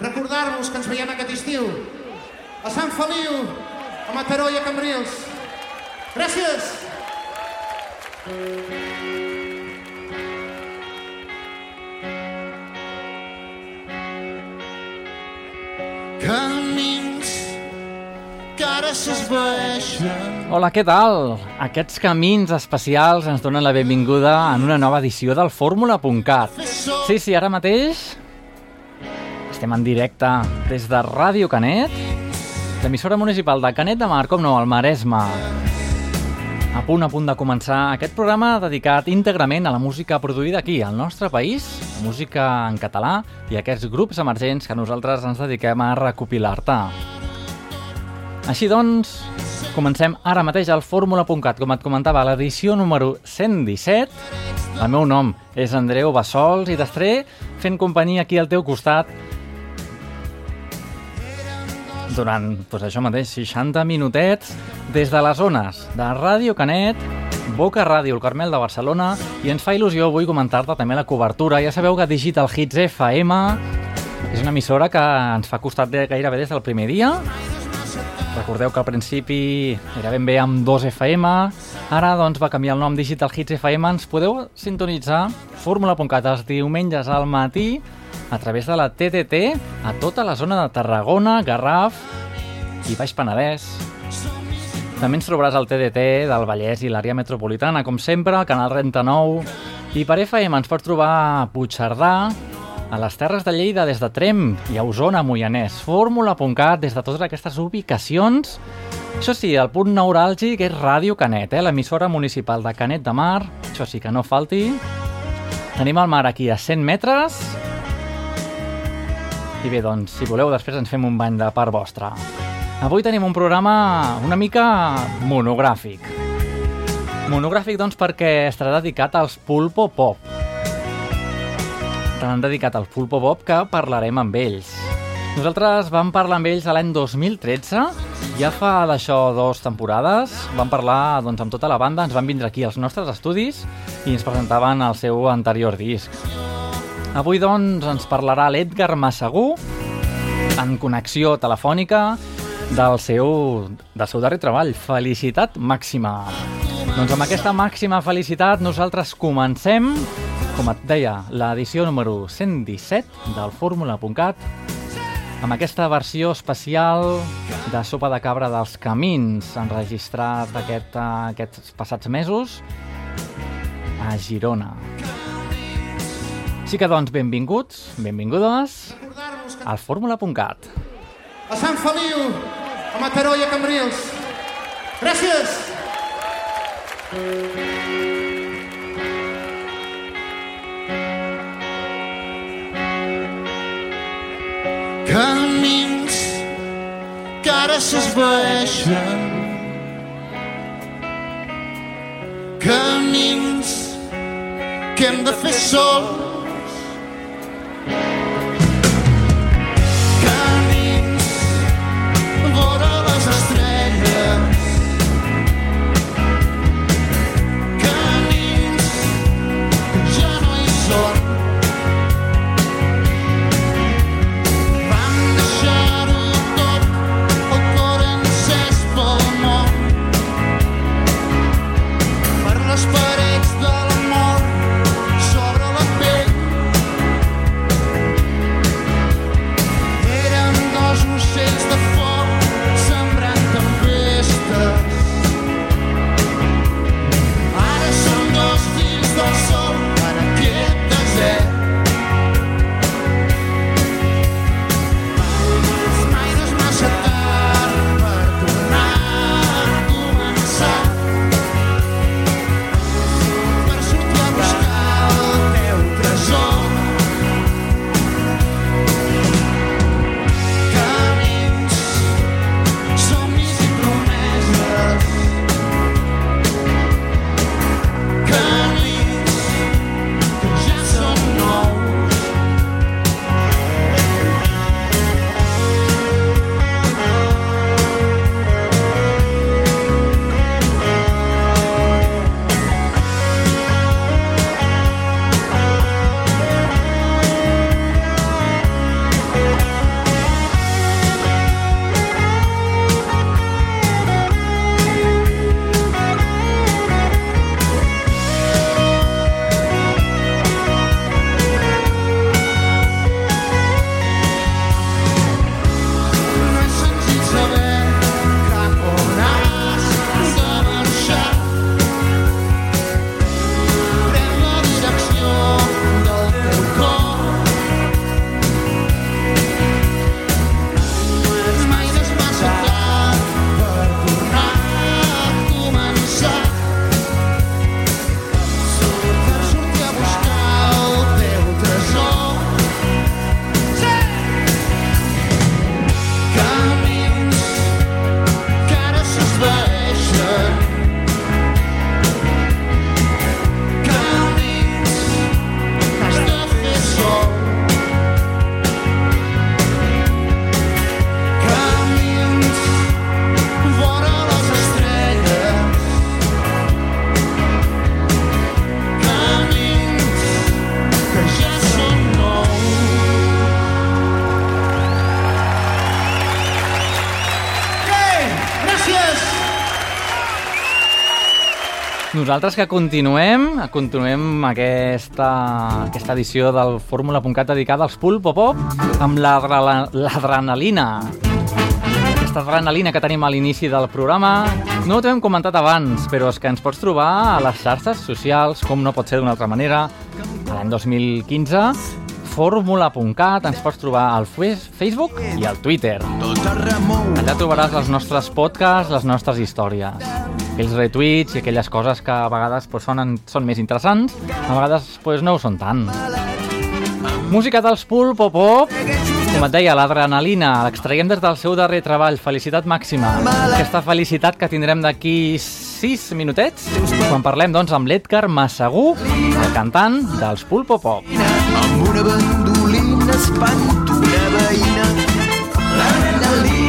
recordar-vos que ens veiem aquest estiu a Sant Feliu, a Mataró i a Cambrils. Gràcies! Camins que ara s'esvaeixen Hola, què tal? Aquests camins especials ens donen la benvinguda en una nova edició del Fórmula.cat. Sí, sí, ara mateix estem en directe des de Ràdio Canet, l'emissora municipal de Canet de Mar, com no, al Maresme. A punt a punt de començar aquest programa dedicat íntegrament a la música produïda aquí, al nostre país, música en català i aquests grups emergents que nosaltres ens dediquem a recopilar-te. Així doncs, comencem ara mateix al fórmula.cat, com et comentava, l'edició número 117. El meu nom és Andreu Bassols i d'estré fent companyia aquí al teu costat durant, doncs això mateix, 60 minutets des de les zones de Ràdio Canet, Boca Ràdio, el Carmel de Barcelona, i ens fa il·lusió avui comentar-te també la cobertura. Ja sabeu que Digital Hits FM és una emissora que ens fa costat de gairebé des del primer dia. Recordeu que al principi era ben bé amb 2 FM, ara doncs va canviar el nom Digital Hits FM. Ens podeu sintonitzar fórmula.cat els diumenges al matí a través de la TTT a tota la zona de Tarragona, Garraf i Baix Penedès. També ens trobaràs al TDT del Vallès i l'àrea metropolitana, com sempre, al canal 39. I per FM ens pots trobar a Puigcerdà, a les Terres de Lleida des de Trem i a Osona, Moianès, fórmula.cat des de totes aquestes ubicacions. Això sí, el punt neuràlgic és Ràdio Canet, eh? l'emissora municipal de Canet de Mar. Això sí que no falti. Tenim el mar aquí a 100 metres. I bé, doncs, si voleu, després ens fem un bany de part vostra. Avui tenim un programa una mica monogràfic. Monogràfic, doncs, perquè estarà dedicat als Pulpo Pop. Estan dedicat als Pulpo Pop que parlarem amb ells. Nosaltres vam parlar amb ells l'any 2013, ja fa d'això dues temporades. Vam parlar doncs, amb tota la banda, ens van vindre aquí als nostres estudis i ens presentaven el seu anterior disc. Avui, doncs, ens parlarà l'Edgar Massagú en connexió telefònica del seu, del seu darrer treball, Felicitat Màxima. Doncs amb aquesta màxima felicitat nosaltres comencem, com et deia, l'edició número 117 del Fórmula.cat amb aquesta versió especial de Sopa de Cabra dels Camins enregistrat aquest, aquests passats mesos a Girona. Sí que doncs benvinguts, benvingudes al Fórmula.cat. A Sant Feliu, a Mataró i a Cambrils. Gràcies! Camins que ara s'esvaeixen. Camins que hem de fer sols Nosaltres que continuem, continuem aquesta, aquesta edició del Fórmula.cat dedicada als Pulpo Pop amb l'adrenalina. Aquesta adrenalina que tenim a l'inici del programa. No t'ho hem comentat abans, però és que ens pots trobar a les xarxes socials, com no pot ser d'una altra manera. L'any 2015, fórmula.cat, ens pots trobar al Facebook i al Twitter. Allà trobaràs els nostres podcasts, les nostres històries aquells retuits i aquelles coses que a vegades pues, sonen, són més interessants, a vegades pues, no ho són tant. Música dels Pulp Pop Pop, com et deia, l'adrenalina, l'extraiem des del seu darrer treball, Felicitat Màxima. Aquesta felicitat que tindrem d'aquí 6 minutets, quan parlem doncs, amb l'Edgar Massagú, el cantant dels Pulp Pop Pop. Amb una bandolina espanto una veïna, l'adrenalina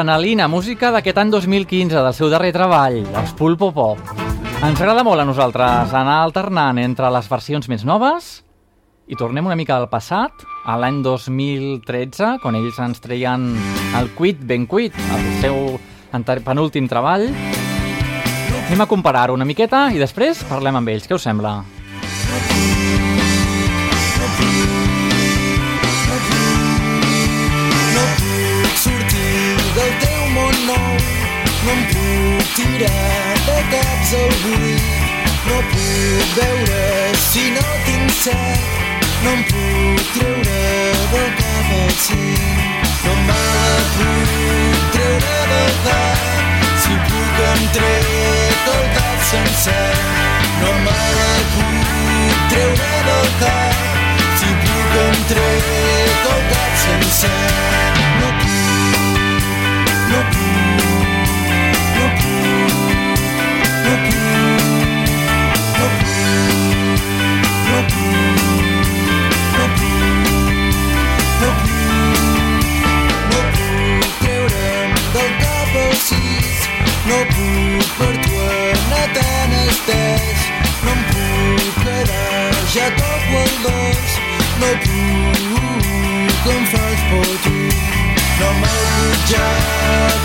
L'adrenalina, música d'aquest any 2015, del seu darrer treball, els Pulpo Pop. Ens agrada molt a nosaltres anar alternant entre les versions més noves i tornem una mica al passat, a l'any 2013, quan ells ens treien el Quit Ben Quit, el seu penúltim treball. Anem a comparar-ho una miqueta i després parlem amb ells. Què us sembla? Tirar de caps al buit, no puc veure si no tinc set, no em puc treure del cap al cim. No me puc treure del cap, si puc em tret el cap sencer. No me puc treure del cap, si puc em tret el cap sencer. No puc no puc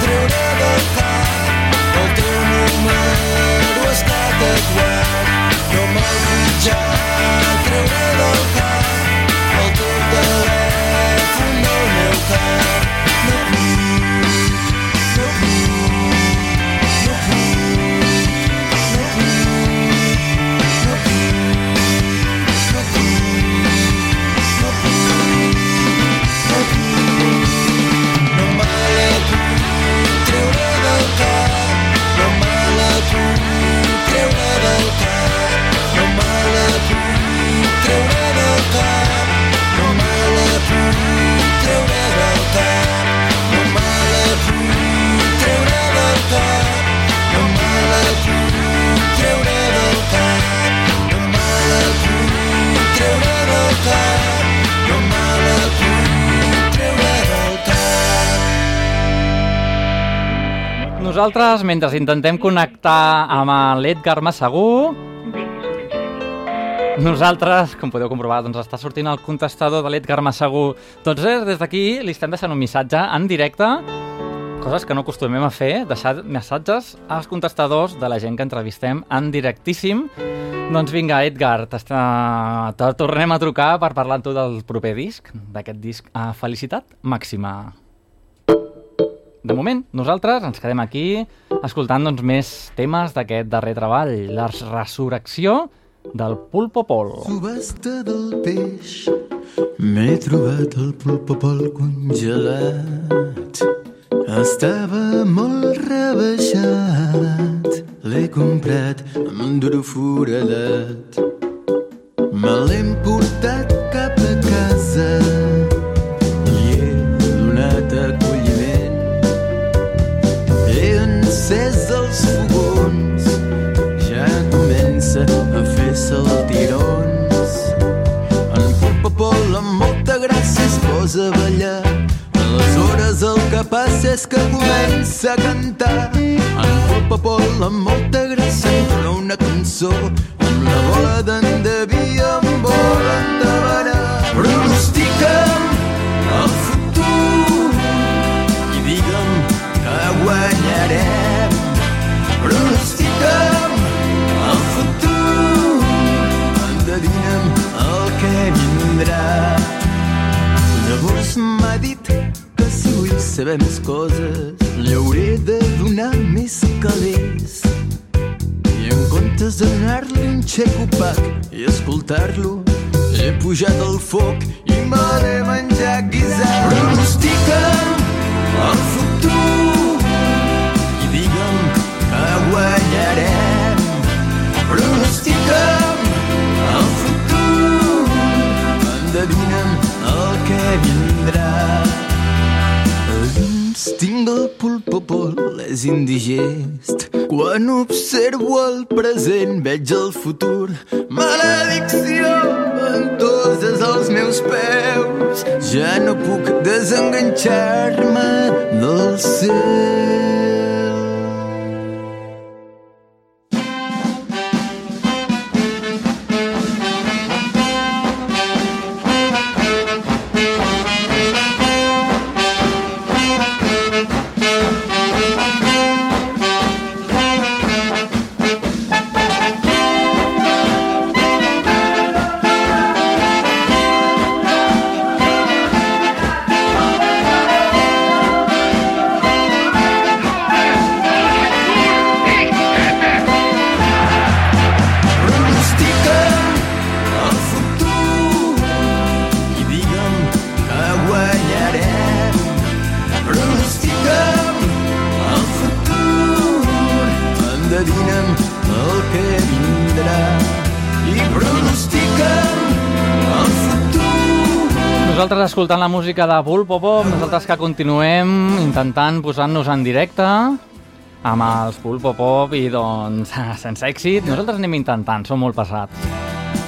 treure del cap el teu número Nosaltres, mentre intentem connectar amb l'Edgar Massagú, nosaltres, com podeu comprovar, doncs està sortint el contestador de l'Edgar Massagú. Doncs res, des d'aquí li estem deixant un missatge en directe, coses que no acostumem a fer, deixar missatges als contestadors de la gent que entrevistem en directíssim. Doncs vinga, Edgar, te tornem a trucar per parlar amb tu del proper disc, d'aquest disc a Felicitat Màxima. De moment, nosaltres ens quedem aquí escoltant doncs, més temes d'aquest darrer treball, la resurrecció del Pulpopol. Subhasta del peix, m'he trobat el Pulpopol congelat. Estava molt rebaixat, l'he comprat amb duro foradat. Escoltant la música de Pulpopop, nosaltres que continuem intentant posar-nos en directe amb els Pulpopop i doncs sense èxit. Nosaltres anem intentant, som molt passats.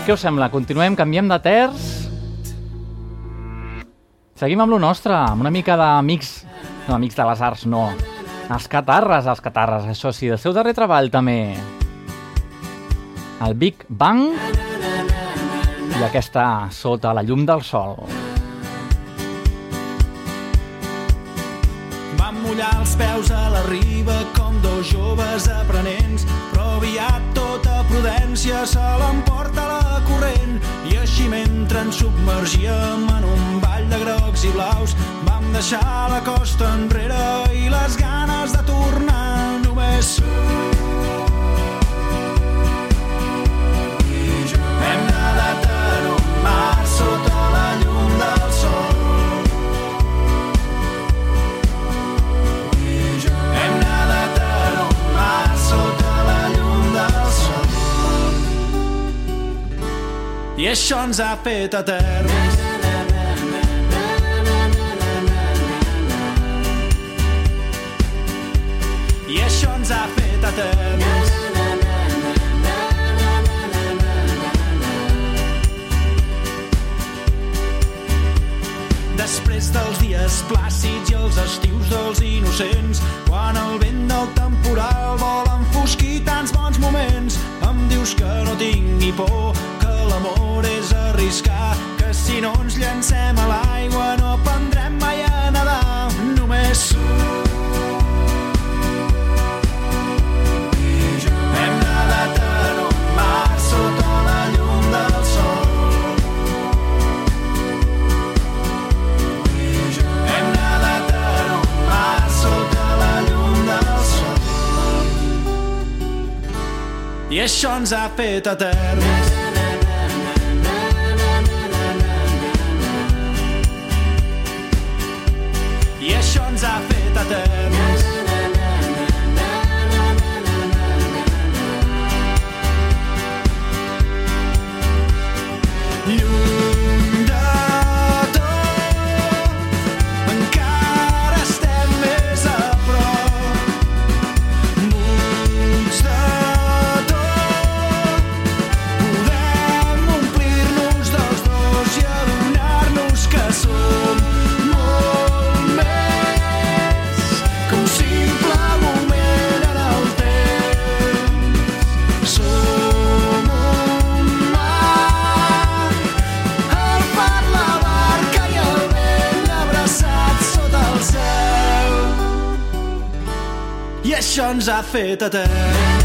Què us sembla? Continuem, canviem de terç? Seguim amb lo nostre, amb una mica d'amics, no, amics de les arts, no. Els catarres, els catarres, això sí, del seu darrer treball també. El Big Bang i aquesta sota la llum del sol. Peus a la riba com dos joves aprenents, però aviat tota prudència se l'emporta la corrent. I així mentre ens submergíem en un ball de grocs i blaus vam deixar la costa enrere i les ganes de tornar només Això ens ha fet eterns. I això ens ha fet eterns. Després dels dies plàcids i els estius dels innocents, quan el vent del temporal vol enfosquir tants bons moments. Em dius que no tingui por, és arriscar, que si no ens llancem a l'aigua no aprendrem mai a nedar. Només. I això ens ha fet eterns. I això ens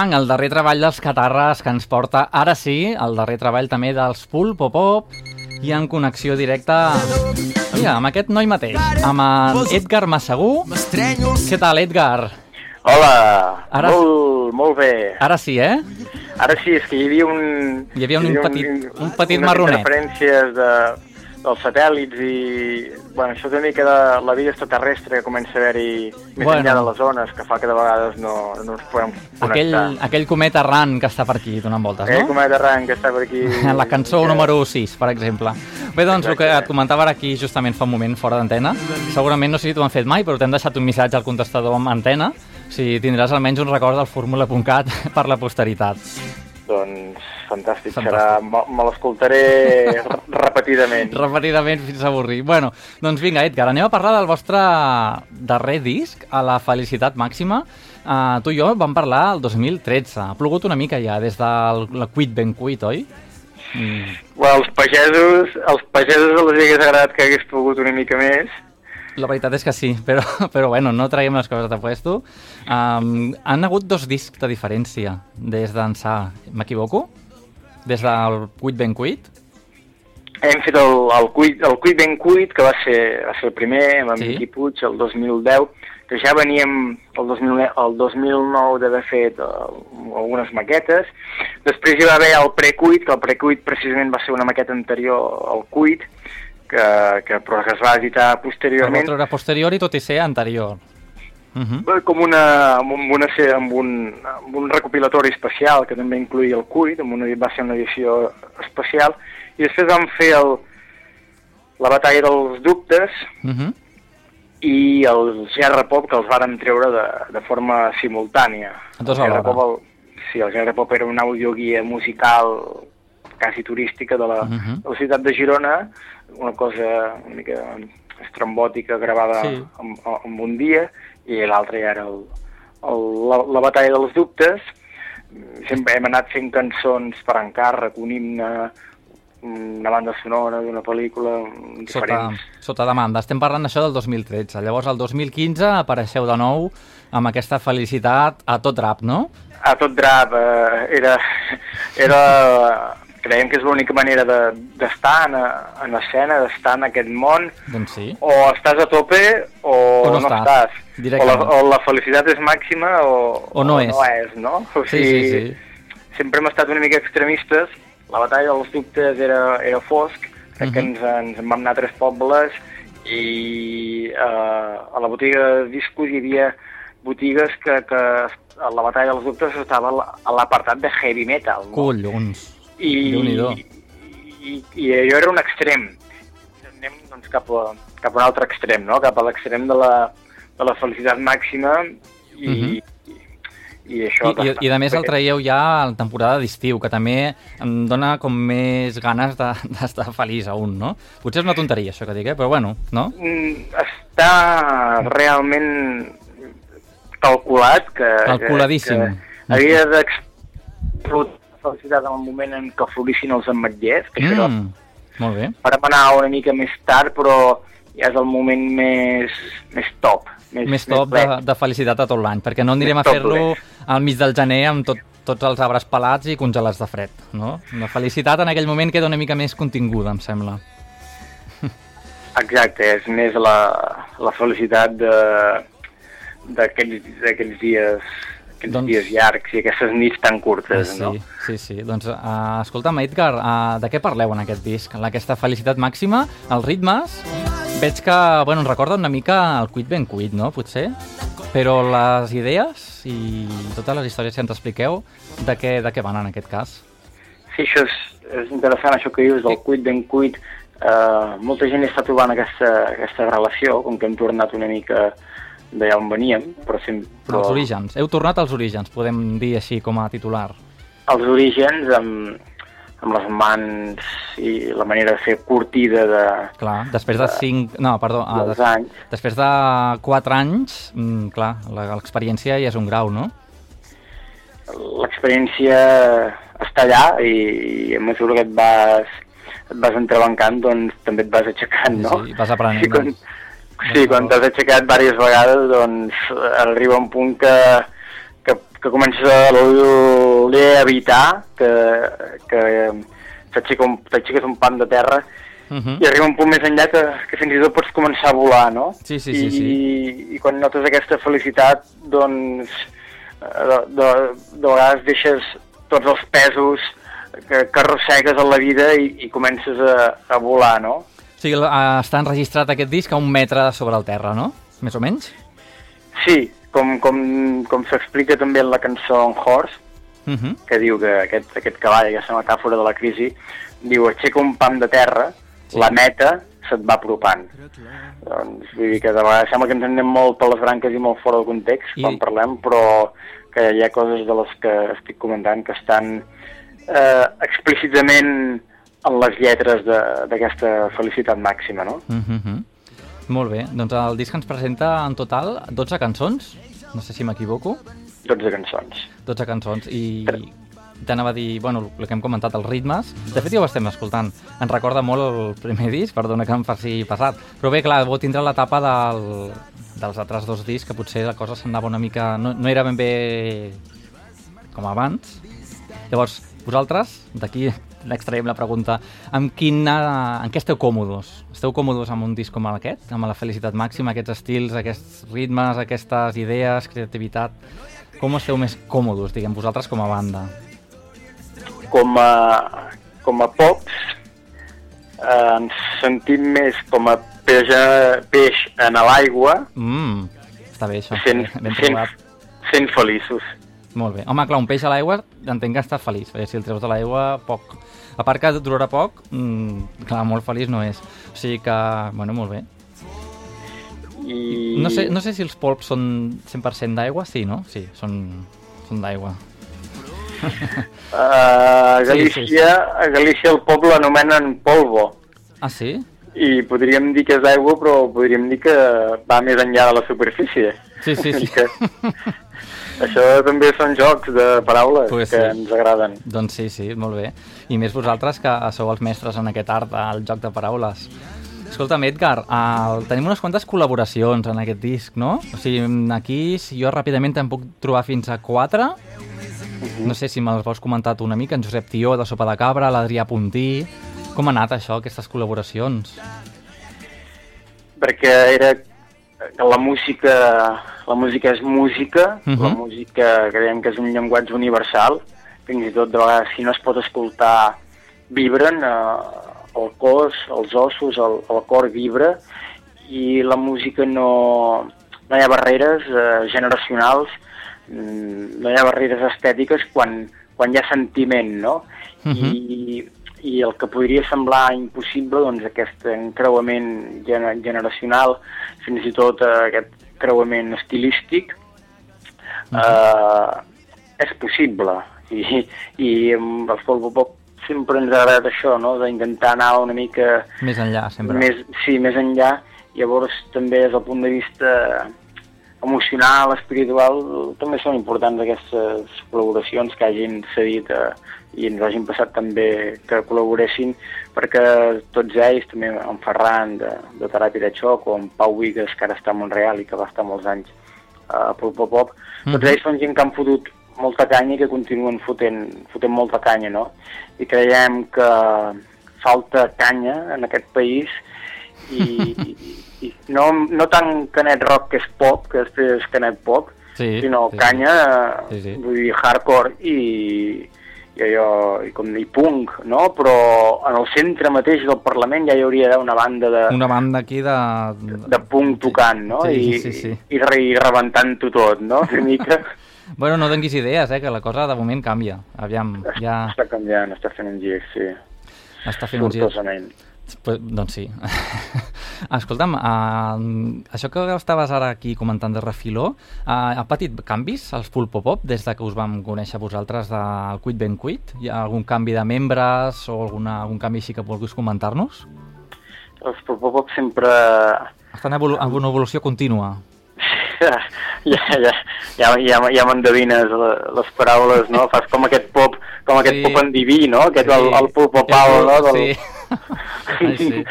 Bang, el darrer treball dels Catarres que ens porta ara sí, el darrer treball també dels Pulpo Pop i en connexió directa mira, amb aquest noi mateix, amb en Edgar Massagú. Què tal, Edgar? Hola, Ara- molt, molt bé. Ara sí, eh? Ara sí, és que hi havia un... Hi havia un petit- un petit unes marronet. interferències de, dels satèl·lits i... Bueno, això és una mica de la vida extraterrestre que comença a haver-hi més Bueno. enllà de les zones, que fa que de vegades no, no ens podem Aquell, connectar. aquell comet errant que està per aquí donant voltes, Aquell no? comet errant que està per aquí... La cançó que- número 6, per exemple. Bé, doncs, el que et comentava ara aquí justament fa un moment fora d'antena, segurament no sé si t'ho han fet mai, però t'hem deixat un missatge al contestador amb antena, si tindràs almenys un record del fórmula.cat per la posteritat. Doncs fantàstic, Fantàstic. serà... Me, me l'escoltaré re- repetidament. Repetidament fins a avorrir. Bueno, doncs vinga, Edgar, anem a parlar del vostre darrer disc, a la felicitat màxima. Uh, tu i jo vam parlar el 2013. Ha plogut una mica ja, des del la Quit Ben Quit, oi? Mm, Bueno, els pagesos, els pagesos els hagués agradat que hagués pogut una mica més, la veritat és que sí, però, però bueno, no traiem les coses de puesto. Um, han hagut dos discs de diferència des d'ençà, m'equivoco? Des del Quit Ben Quit? Hem fet el, el, cuit, el cuit ben cuit, que va ser, va ser el primer, amb Sí. Miqui Puig, el 2010, que ja veníem el, 2000, el 2009 d'haver fet uh, algunes maquetes. Després hi va haver el precuit, que el precuit precisament va ser una maqueta anterior al cuit, que, que, però que es va editar posteriorment. vostre era posterior i tot i ser anterior. Uh -huh. com una, amb, un- una, amb, un, amb un recopilatori especial que també incluïa el cuit, amb una, va ser una edició especial, i després vam fer el, la batalla dels dubtes Uh -huh. i el GR Pop que els vàrem treure de, de forma simultània. Tots el alhora. Pop, el, sí, el GR Pop era una audioguia musical quasi turística de la, Mhm. de la ciutat de Girona, una cosa una mica estrambòtica gravada Sí. en, en un dia, i l'altre ja era el, el, la, la batalla dels dubtes. Sempre hem anat fent cançons per encàrrec, un himne, una banda sonora d'una pel·lícula, Sota, diferents... sota demanda. Estem parlant d'això del 2013. Llavors, el 2015 apareixeu de nou amb aquesta felicitat a tot rap, no? a tot drap, eh, era, era, creiem que és l'única manera de- d'estar de, en, en escena, d'estar en aquest món, Doncs sí. o estàs a tope o, O no no, estàs, estàs. O la, o la felicitat és màxima o, O no és. no és, no? O Sí, sí, sí. sempre hem estat una mica extremistes la batalla dels dubtes era, era fosc, crec que Mhm. ens, ens en vam anar a tres pobles i eh, a la botiga de discos hi havia botigues que, que a la batalla dels dubtes estava a la- a l'apartat de heavy metal. No? Collons. I, Déu-n'hi-do. i, i allò era un extrem. Anem doncs, cap, a, cap a un altre extrem, no? cap a l'extrem de, la, de la felicitat màxima i, i, i això... I, i, I a més el traieu ja a la temporada d'estiu, que també em dona com més ganes de- d'estar de, feliç a un, no? Potser és una tonteria això que dic, eh? però bueno, no? Mm, Està realment calculat que... Calculadíssim. Que, que havia d'explotar la felicitat en el moment en què florissin els ametllers, que això era Mm, molt bé. Farem anar una mica més tard, però ja és el moment més, més top. Més, Més top de, ple. de felicitat a tot l'any, perquè no anirem a Més top fer-lo al mig del gener amb tot, tots els arbres pelats i congelats de fred, no? La felicitat en aquell moment queda una mica més continguda, em sembla. Exacte, és més la, la felicitat de- d'aquests dies aquests Doncs- dies llargs i aquestes nits tan curtes, sí, no? sí, sí. Doncs, uh, escolta'm, Edgar, uh, de què parleu en aquest disc? Aquesta felicitat màxima, els ritmes... Veig que, bueno, ens recorda una mica el Quit Ben Quit, no?, potser? Però les idees i totes les històries que ens expliqueu, de què, de què van en aquest cas? Sí, això és, és interessant, això que dius del cuit ben cuit. Uh, molta gent està trobant aquesta, aquesta relació, com que hem tornat una mica d'allà on veníem, però, sem però Els orígens. Heu tornat als orígens, podem dir així com a titular. els orígens amb, amb les mans i la manera de fer curtida de, Clar, després de 5... No, perdó, ah, des, anys. després de 4 anys, mm, clar, la- l'experiència ja és un grau, no? L'experiència està allà i, i a mesura que et vas, et vas entrebancant, doncs també et vas aixecant, no? Sí, vas aprenent, Sí, quan, doncs. Sí, quan t'has aixecat diverses vegades, doncs arriba un punt que, que, que comences a voler evitar que, que t'aixeques un, un pam de terra Uh -huh. i arriba un punt més enllà que, que fins i tot pots començar a volar, no? Sí, sí, sí, I, sí. I quan notes aquesta felicitat, doncs, eh, de, de, de vegades deixes tots els pesos que, que arrossegues a la vida i, i comences a, a volar, no? O sigui, eh, està enregistrat aquest disc a un metre sobre el terra, no? Més o menys? Sí, com, com, com s'explica també en la cançó On Horse, Uh -huh. que diu que aquest, aquest cavall, aquesta metàfora de la crisi, diu, aixeca un pam de terra, Sí. la meta se't va apropant. Doncs vull dir que de vegades sembla que ens anem molt per les branques i molt fora del context I... quan parlem, però que hi ha coses de les que estic comentant que estan eh, explícitament en les lletres de- d'aquesta felicitat màxima, no? Uh -huh. Molt bé, doncs el disc ens presenta en total 12 cançons, no sé si m'equivoco, 12 cançons. 12 cançons, i t'anava a dir, bueno, el que hem comentat, els ritmes, de fet ja ho estem escoltant, ens recorda molt el primer disc, perdona que em faci passat, però bé, clar, vau tindre l'etapa del, dels altres dos discs, que potser la cosa s'anava una mica... No, no era ben bé com abans. Llavors, vosaltres, d'aquí n'extraiem la pregunta, amb quina, en què esteu còmodes? Esteu còmodes amb un disc com aquest? Amb la felicitat màxima, aquests estils, aquests ritmes, aquestes idees, creativitat? Com esteu més còmodes, diguem, vosaltres com a banda? com a, com a pops eh, ens sentim més com a peix, peix en l'aigua Mm, està bé això, sent, ben sent, sent feliços. Molt bé. Home, clar, un peix a l'aigua entenc que estàs feliç, perquè si el treus de l'aigua, poc. A part que durarà poc, mm, clar, molt feliç no és. O sigui que, bueno, molt bé. I No sé, no sé si els polps són 100% d'aigua, sí, no? Sí, són, són d'aigua. eh, a, Sí, Galícia, sí, sí. a Galícia el poble l'anomenen polvo Ah, sí? i podríem dir que és aigua però podríem dir que va més enllà de la superfície. Sí, sí, sí. Que, això també són jocs de paraules Pues que sí. ens agraden. Doncs sí, sí, molt bé. I més vosaltres que sou els mestres en aquest art del joc de paraules. Escolta'm, Edgar, el, tenim unes quantes col·laboracions en aquest disc, no? O sigui, aquí si jo ràpidament te'n puc trobar fins a quatre. No sé si me'ls vols comentar tu una mica, en Josep Tió, de Sopa de Cabra, l'Adrià Puntí... Com ha anat això, aquestes col·laboracions? perquè era que la música la música és música, Mhm. la música creiem que és un llenguatge universal, fins i tot de vegades si no es pot escoltar vibren, eh, el cos, els ossos, el, el cor vibra i la música no, no hi ha barreres eh, generacionals, mm, no hi ha barreres estètiques quan, quan hi ha sentiment, no? Uh -huh. I, I el que podria semblar impossible, doncs aquest encreuament generacional, fins i tot eh, aquest creuament estilístic, uh -huh. eh, és possible. I, i amb els Polvo Pop sempre ens ha agradat això, no? d'intentar anar una mica... Més enllà, sempre. Més, sí, més enllà. Llavors, també des del punt de vista emocional, espiritual, també són importants aquestes col·laboracions que hagin cedit a, i ens hagin passat també que col·laboressin perquè tots ells, també en Ferran de, de Teràpia de Xoc o en Pau Vigues, que ara està a Montreal i que va estar molts anys a Pulpo Pop, mm. tots ells són gent que han fotut molta canya i que continuen fotent, fotent molta canya, no? I creiem que falta canya en aquest país i no, no tant canet rock que és pop, que després és canet pop, sí, sinó sí, canya, sí, sí. vull dir, hardcore i, i allò, i com dir, punk, no? Però en el centre mateix del Parlament ja hi hauria d'haver una banda de... Una banda aquí de... De, de punk tocant, no? Sí, I, sí, sí. I, i, i rebentant-ho tot, no? Una mica... bueno, no donis idees, eh, que la cosa de moment canvia. Aviam, ja... Està canviant, està fent un gir, sí. Està fent un gir. Pues, doncs sí. Escolta'm, uh, això que estaves ara aquí comentant de refiló, uh, ha patit canvis als Pulpo Pop des de que us vam conèixer vosaltres del Quit Ben Quit? Hi ha algun canvi de membres o alguna, algun canvi així que vulguis comentar-nos? Els Pulpo Pop sempre... Estan evolu en una evolució contínua. Ja, ja, ja, ja, ja, ja m'endevines les paraules, no? Fas com aquest pop, com aquest sí. pop endiví, no? Aquest, sí. el, el Pulpo Pau, no? Del... Sí Ai, sí.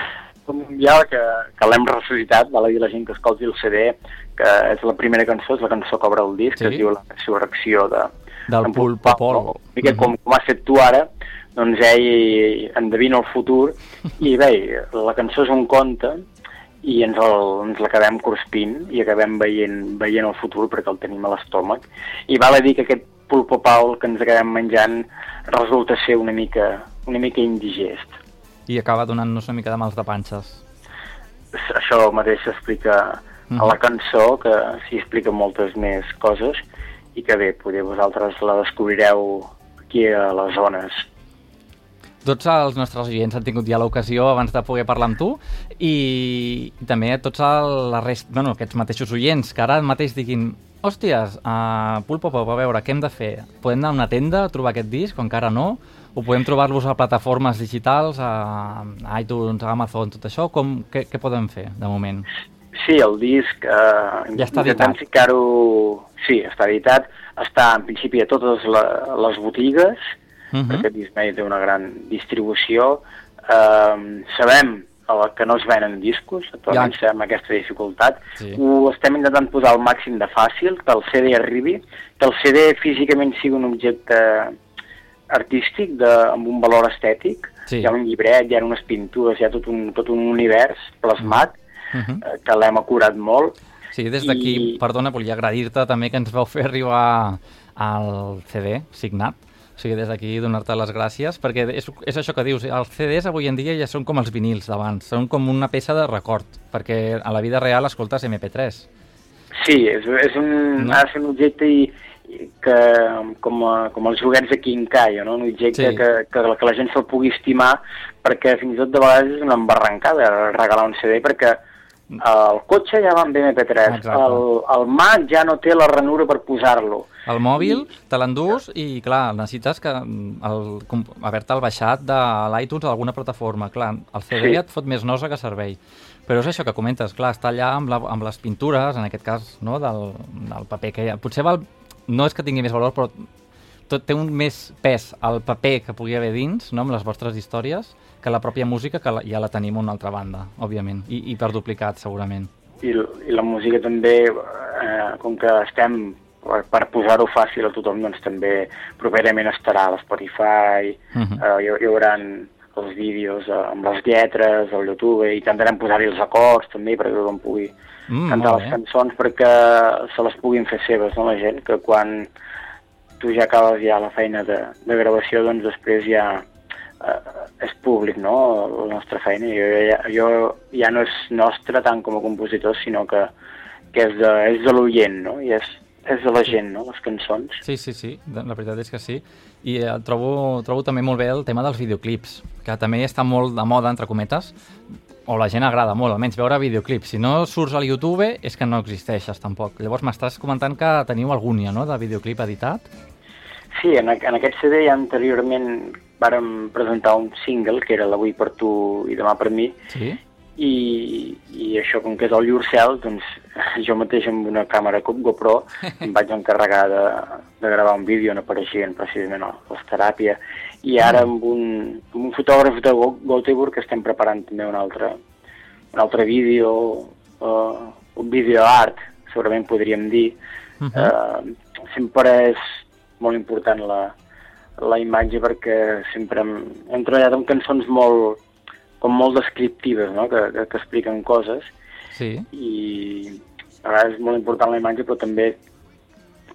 ja que, que l'hem ressuscitat, val a dir la gent que escolti el CD, que és la primera cançó, és la cançó que obre el disc, sí? que es diu La resurrecció de, del Pulpo Pol. No? I que com, com has fet tu ara, doncs ell endevina el futur i bé, la cançó és un conte i ens, el, ens l'acabem corspint i acabem veient, veient el futur perquè el tenim a l'estómac i val a dir que aquest pulpo pau que ens acabem menjant resulta ser una mica, una mica indigest i acaba donant-nos una mica de mals de panxes. Això mateix s'explica mm -hmm. a la mhm. cançó, que s'hi explica moltes més coses i que bé, poder vosaltres la descobrireu aquí a les zones. Tots els nostres oients han tingut ja l'ocasió abans de poder parlar amb tu i, i també tots el, la rest, bueno, aquests mateixos oients que ara mateix diguin hòsties, uh, Pulpo Pop, a veure, què hem de fer? Podem anar a una tenda a trobar aquest disc o encara no? O podem trobar-los a plataformes digitals, a iTunes, a Amazon, tot això? Com, què, què podem fer, de moment? Sí, el disc... Eh, ja està editat. ficar-ho... Sí, està editat. Està, en principi, a totes la, les botigues, uh mhm. -huh. perquè Disney té una gran distribució. Eh, sabem que no es venen discos, actualment ja. sabem aquesta dificultat. Sí. Ho estem intentant posar al màxim de fàcil, que el CD arribi, que el CD físicament sigui un objecte artístic de, amb un valor estètic. Sí. Hi ha un llibret, hi ha unes pintures, hi ha tot un, tot un univers plasmat uh. -huh. Mhm. eh, que l'hem acurat molt. Sí, des d'aquí, I... perdona, volia agrair-te també que ens vau fer arribar al CD signat. O sigui, des d'aquí donar-te les gràcies, perquè és, és això que dius, els CDs avui en dia ja són com els vinils d'abans, són com una peça de record, perquè a la vida real escoltes MP3. Sí, és, és un, no? ha de ser un objecte i, que, com, a, com els joguets de Kai, no? un objecte sí. que, que, que la gent se'l pugui estimar perquè fins i tot de vegades és una embarrancada regalar un CD perquè el cotxe ja va amb MP3, el, el Mac ja no té la ranura per posar-lo. El mòbil I... te l'endús i, clar, necessites que haver-te el baixat de l'iTunes a alguna plataforma. Clar, el CD sí. et fot més nosa que servei. Però és això que comentes, clar, està allà amb, la, amb les pintures, en aquest cas, no, del, del paper que hi ha. Potser val no és que tingui més valor, però tot té un més pes al paper que pugui haver dins, no, amb les vostres històries, que la pròpia música, que la, ja la tenim a una altra banda, òbviament, i, i per duplicat, segurament. I, I la música també, eh, com que estem per, per posar-ho fàcil a tothom, doncs també properament estarà a l'Spotify, uh -huh. eh, hi, hi haurà els vídeos eh, amb les lletres, al YouTube, i intentarem posar-hi els acords també perquè tothom pugui mm, cantar les cançons perquè se les puguin fer seves, no, la gent, que quan tu ja acabes ja la feina de, de gravació, doncs després ja eh, és públic, no?, la nostra feina. Jo, ja, jo ja no és nostra tant com a compositor, sinó que, que és de, és de l'oient, no?, i és, és de la gent, no?, les cançons. Sí, sí, sí, la veritat és que sí. I eh, trobo, trobo també molt bé el tema dels videoclips, que també està molt de moda, entre cometes, o la gent agrada molt, almenys veure videoclips. Si no surts al YouTube és que no existeixes tampoc. Llavors m'estàs comentant que teniu algun ja, no?, de videoclip editat? Sí, en, en aquest CD ja anteriorment vàrem presentar un single, que era l'Avui per tu i demà per mi, Sí? i, i això, com que és el Llurcel, doncs jo mateix amb una càmera com GoPro em vaig encarregar de, de gravar un vídeo on apareixien precisament les teràpia i ara amb un, amb un fotògraf de Göteborg estem preparant també un altre, un altre vídeo, uh, un vídeo art, segurament podríem dir. Mhm. uh, sempre és molt important la, la imatge perquè sempre hem, hem treballat amb cançons molt, com molt descriptives, no? que, que, que expliquen coses Sí. i a vegades és molt important la imatge, però també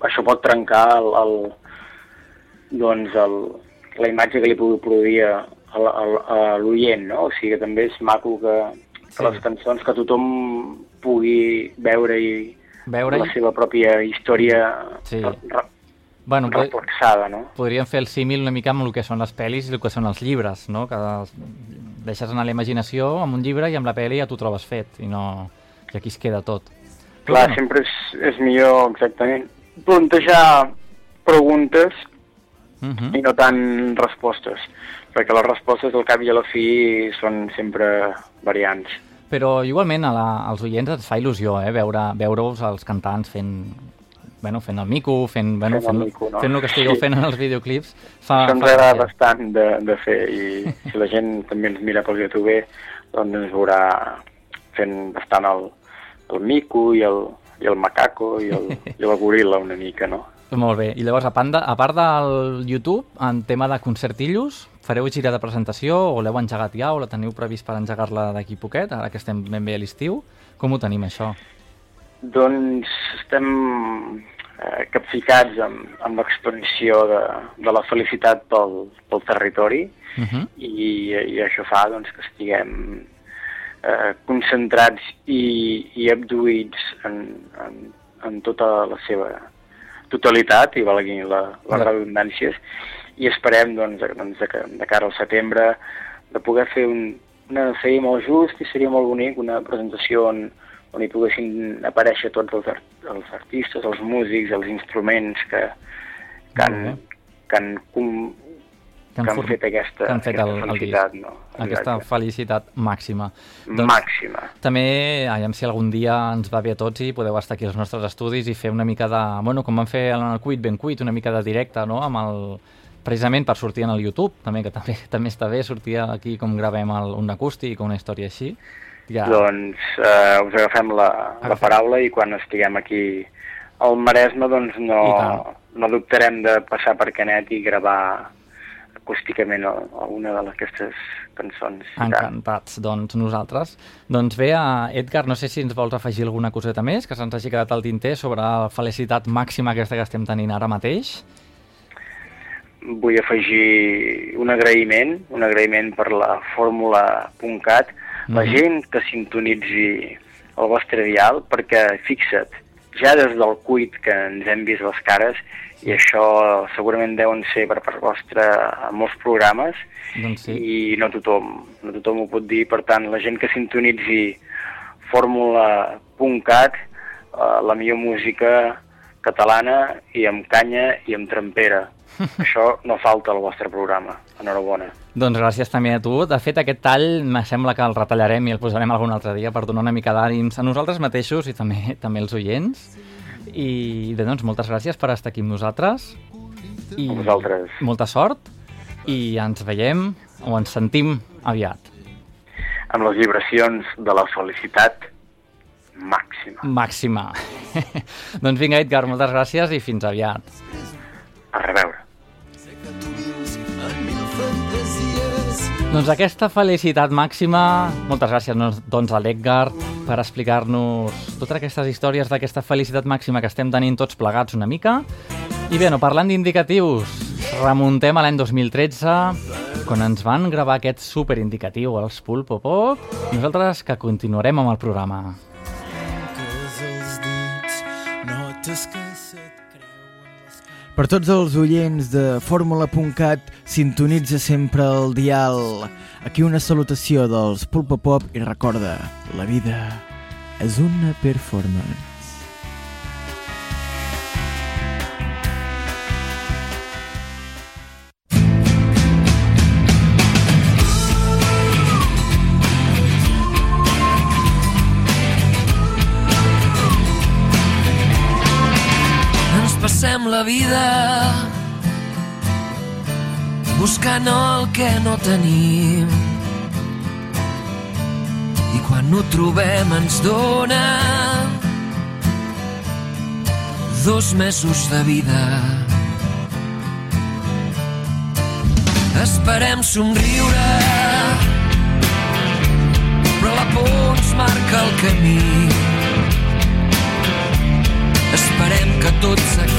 això pot trencar el, el, doncs el, la imatge que li pugui produir a, a, a, l'oient, no? O sigui que també és maco que, que Sí. les cançons que tothom pugui veure i Veure la seva pròpia història Sí. Bueno, reforçada, no? podríem fer el símil una mica amb el que són les pel·lis i el que són els llibres, no? Que deixes anar la imaginació amb un llibre i amb la pel·li ja t'ho trobes fet i no... i aquí es queda tot. Però Clar, bueno, sempre és, és millor, exactament, plantejar preguntes mhm. i no tant respostes, perquè les respostes al cap i a la fi són sempre variants. Però igualment a la, als oients ens fa il·lusió eh? veure veure-us els cantants fent bueno, fent el mico, fent, bueno, Fent el fent, mico, no? fent el que estigueu Sí. fent en els videoclips. Fa, Això ens fa agrada bastant de, de fer i si la gent també ens mira pel YouTube doncs ens veurà fent bastant el, el mico i el, i el macaco i el, i el goril·la una mica, no? Molt bé. I llavors, a part, de, a part del YouTube, en tema de concertillos, fareu gira de presentació o l'heu engegat ja o la teniu previst per engegar-la d'aquí poquet, ara que estem ben bé a l'estiu? Com ho tenim, això? Doncs estem eh, capficats amb, amb l'expansió de, de la felicitat pel, pel territori Uh -huh. i, i això fa doncs, que estiguem eh, concentrats i, i abduïts en, en, en tota la seva totalitat, i valgui la, les Ja. redundàncies, i esperem doncs, doncs, de, de cara al setembre de poder fer un, una seria molt just i seria molt bonic una presentació on, on hi poguessin aparèixer tots els, art, els artistes, els músics, els instruments que, que, han, que, han, com, que han form- fet aquesta, que han fet aquesta el, el felicitat. disc. No? Aquesta Exacte. felicitat màxima. Màxima. També, aviam si algun dia ens va bé a tots i podeu estar aquí als nostres estudis i fer una mica de... Bueno, com vam fer en el Cuit Ben Cuit, una mica de directe, no?, amb el precisament per sortir en el YouTube, també, que també, també està bé sortir aquí com gravem el, un acústic o una història així. Ja, Doncs eh, us agafem la, la paraula i quan estiguem aquí al Maresme doncs no, no dubtarem de passar per Canet i gravar acústicament alguna d'aquestes cançons. encantats, doncs, nosaltres. Doncs bé, eh, Edgar, no sé si ens vols afegir alguna coseta més que se'ns hagi quedat al tinter sobre la felicitat màxima aquesta que estem tenint ara mateix. Vull afegir un agraïment, un agraïment per la fórmula.cat, la Mhm. gent que sintonitzi el vostre dial, perquè fixa't, ja des del cuit que ens hem vist les cares, i això segurament deuen ser per part vostra en molts programes, Doncs sí. i no tothom, no tothom ho pot dir, per tant, la gent que sintonitzi fórmula.cat, eh, la millor música catalana i amb canya i amb trempera. Això no falta al vostre programa. Enhorabona. Doncs gràcies també a tu. De fet, aquest tall me sembla que el retallarem i el posarem algun altre dia per donar una mica d'ànims a nosaltres mateixos i també també als oients. I bé, doncs, moltes gràcies per estar aquí amb nosaltres. I A vosaltres. molta sort i ens veiem o ens sentim aviat. Amb les vibracions de la felicitat màxima. Màxima. doncs vinga, Edgar, moltes gràcies i fins aviat. A reveure. Doncs aquesta felicitat màxima, moltes gràcies doncs a l'Edgar per explicar-nos totes aquestes històries d'aquesta felicitat màxima que estem tenint tots plegats una mica. I bé, no, parlant d'indicatius, remuntem a l'any 2013, quan ens van gravar aquest superindicatiu, els Pulpo Pop, nosaltres que continuarem amb el programa. No per tots els oients de fórmula.cat, sintonitza sempre el dial. Aquí una salutació dels Pulpa Pop i recorda, la vida és una performance. la vida buscant el que no tenim. I quan no trobem ens dona dos mesos de vida. Esperem somriure però la por ens marca el camí. Esperem que tot s'acabi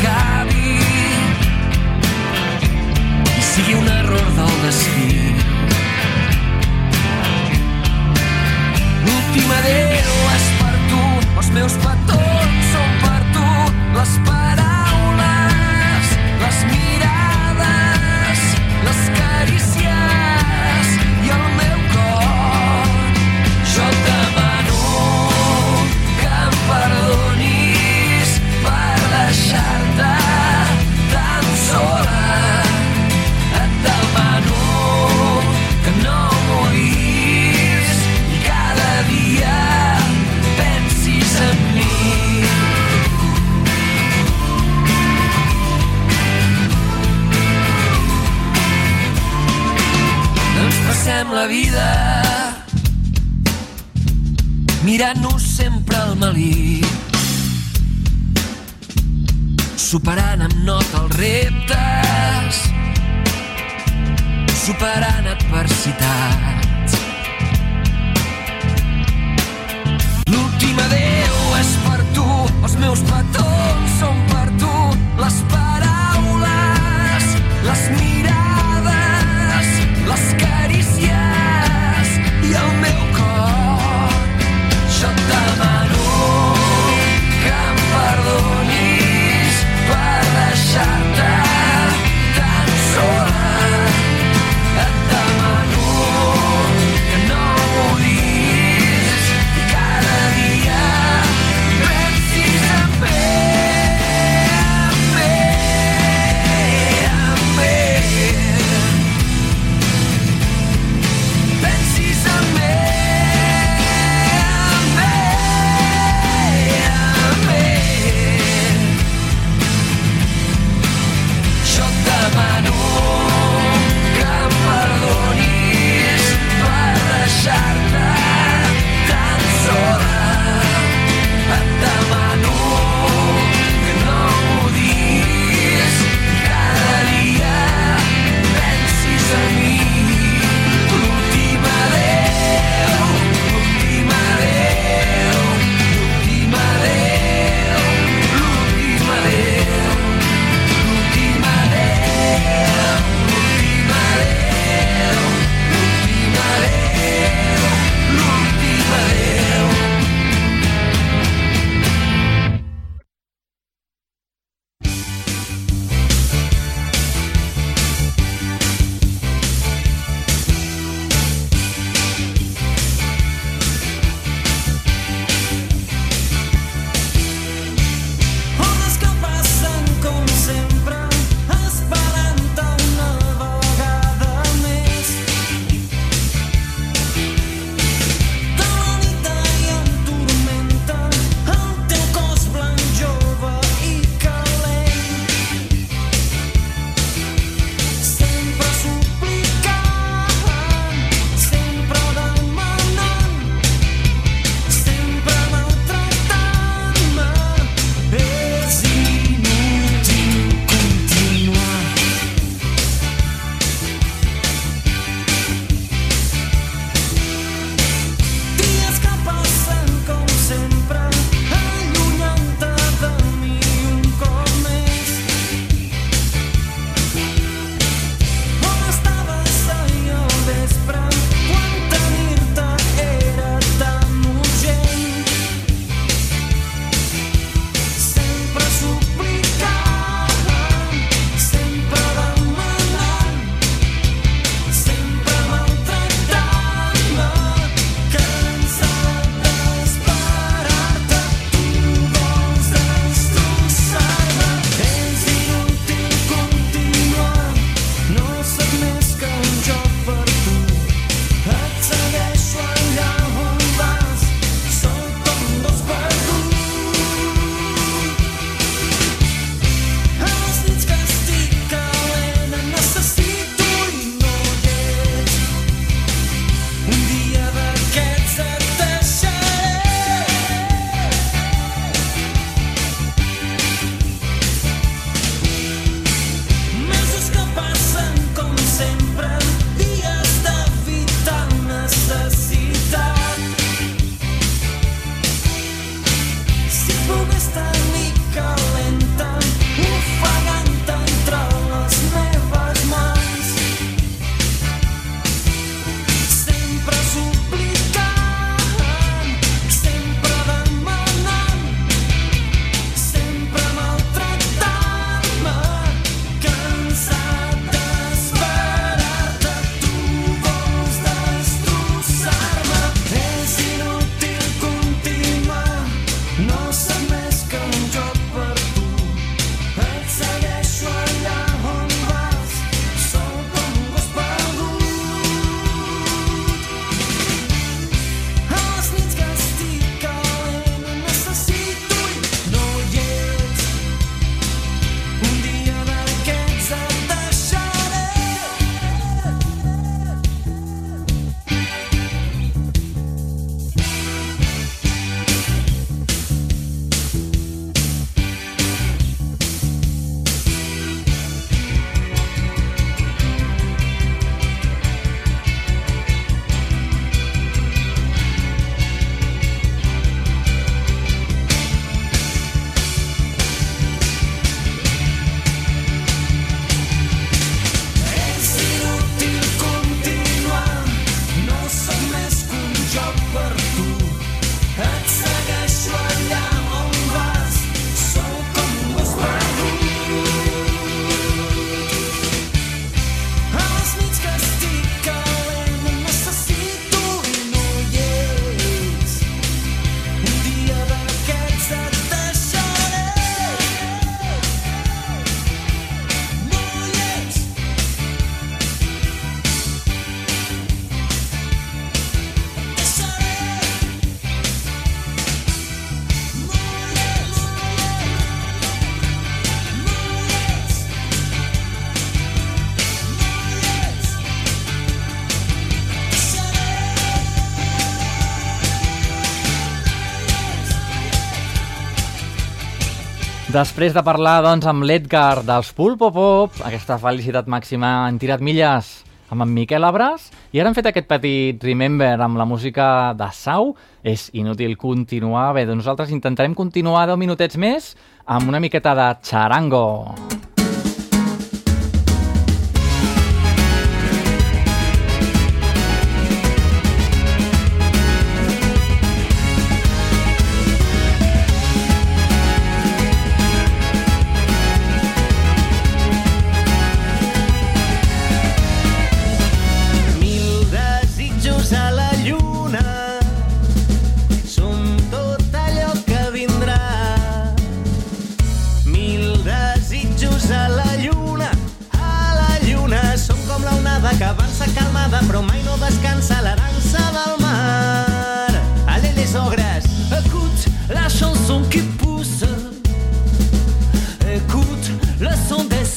Després de parlar doncs, amb l'Edgar dels Pulpo Pop, aquesta felicitat màxima han tirat milles amb en Miquel Abras i ara han fet aquest petit remember amb la música de Sau. És inútil continuar. Bé, doncs nosaltres intentarem continuar 10 minutets més amb una miqueta de charango. Mil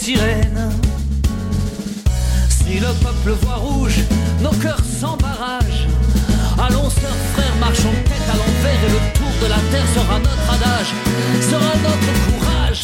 Si le peuple voit rouge, nos cœurs sans barrage. Allons, sœurs, frères, marchons tête à l'envers et le tour de la terre sera notre adage, sera notre courage.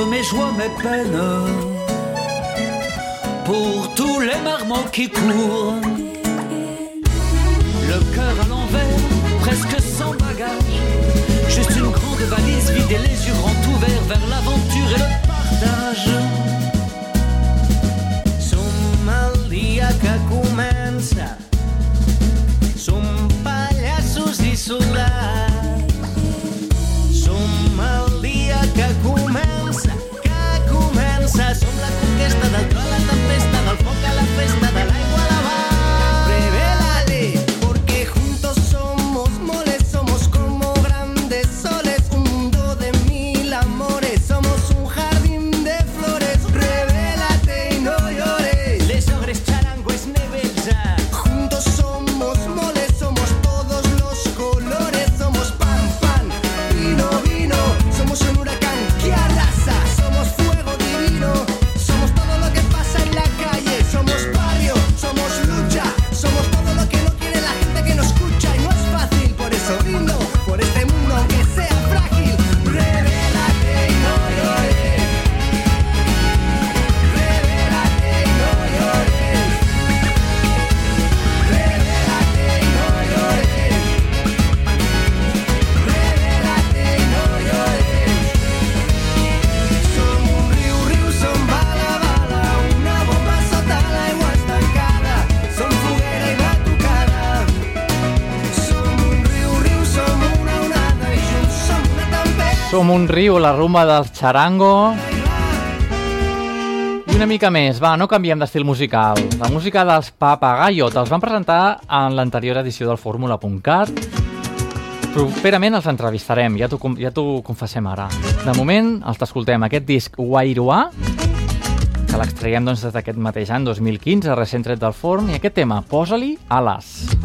Mes joies, mes peines. Pour tous les marmots qui courent. Le cœur à l'envers, presque sans bagage Juste une grande valise vide et les yeux grands ouverts Vers l'aventure et le riu, la rumba del charango. I una mica més, va, no canviem d'estil musical. La música dels Papagayot els van presentar en l'anterior edició del Fórmula.cat. Properament els entrevistarem, ja t'ho ja confessem ara. De moment, els t'escoltem aquest disc Wairuà, que l'extraiem doncs, des d'aquest mateix any, 2015, recent tret del forn, i aquest tema, Posa-li ales.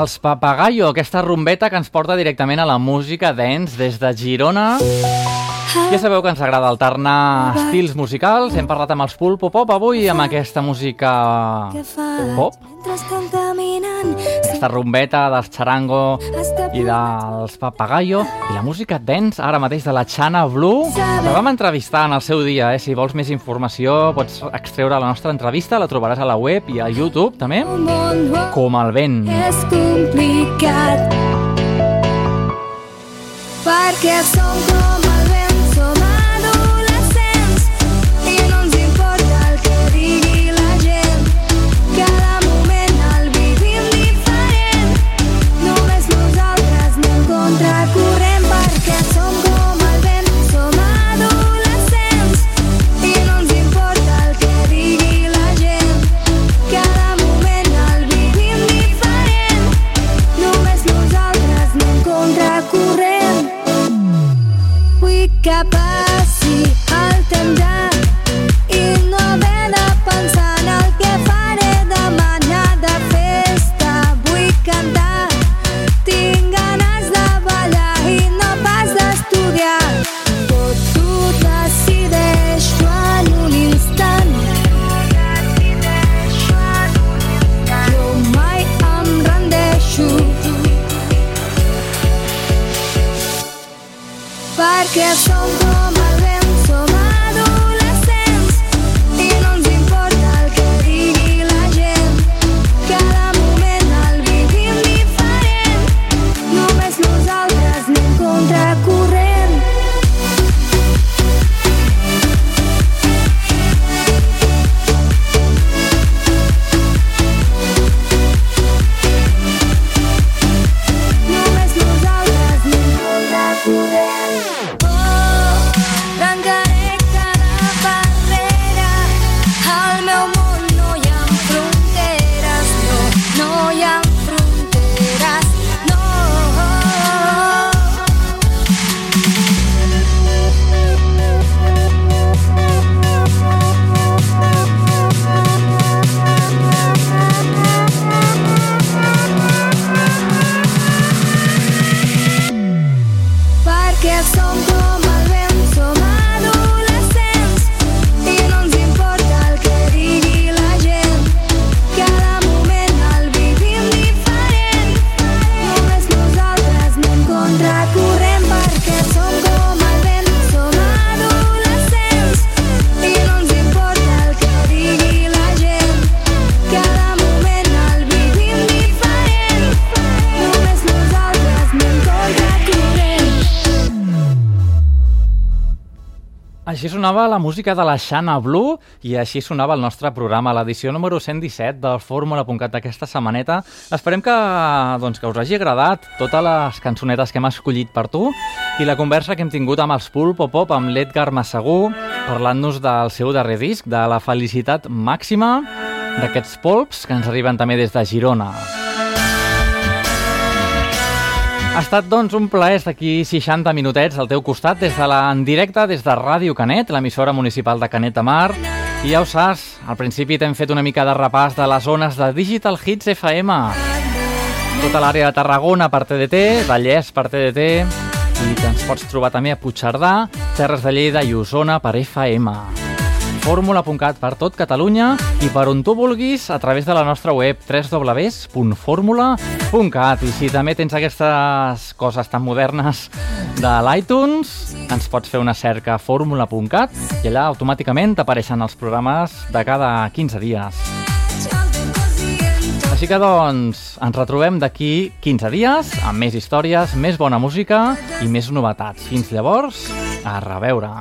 Els Papagayo, aquesta rumbeta que ens porta directament a la música dance des de Girona. Ja sabeu que ens agrada alternar estils musicals. Hem parlat amb els Pulpo Pop avui amb aquesta música pop. Aquesta rumbeta dels Charango i dels Papagayo i la música dance ara mateix de la Chana Blue la vam entrevistar en el seu dia eh? si vols més informació pots extreure la nostra entrevista la trobaràs a la web i a YouTube també com el vent és complicat. Perquè som com Vull Així sonava la música de la Xana Blue i així sonava el nostre programa, l'edició número 117 del Fórmula.cat d'aquesta setmaneta. Esperem que, doncs, que us hagi agradat totes les cançonetes que hem escollit per tu i la conversa que hem tingut amb els Pulpo Pop, amb l'Edgar Massagú, parlant-nos del seu darrer disc, de la felicitat màxima d'aquests polps que ens arriben també des de Girona. Ha estat, doncs, un plaer estar aquí 60 minutets al teu costat, des de la, en directe des de Ràdio Canet, l'emissora municipal de Canet de Mar. I ja ho saps, al principi t'hem fet una mica de repàs de les zones de Digital Hits FM. Tota l'àrea de Tarragona per TDT, Vallès per TDT, i ens pots trobar també a Puigcerdà, Terres de Lleida i Osona per FM. fórmula.cat per tot Catalunya i per on tu vulguis a través de la nostra web www.formula.cat i si també tens aquestes coses tan modernes de l'iTunes ens pots fer una cerca a fórmula.cat i allà automàticament t'apareixen els programes de cada 15 dies. Així que doncs ens retrobem d'aquí 15 dies amb més històries, més bona música i més novetats. Fins llavors, a reveure.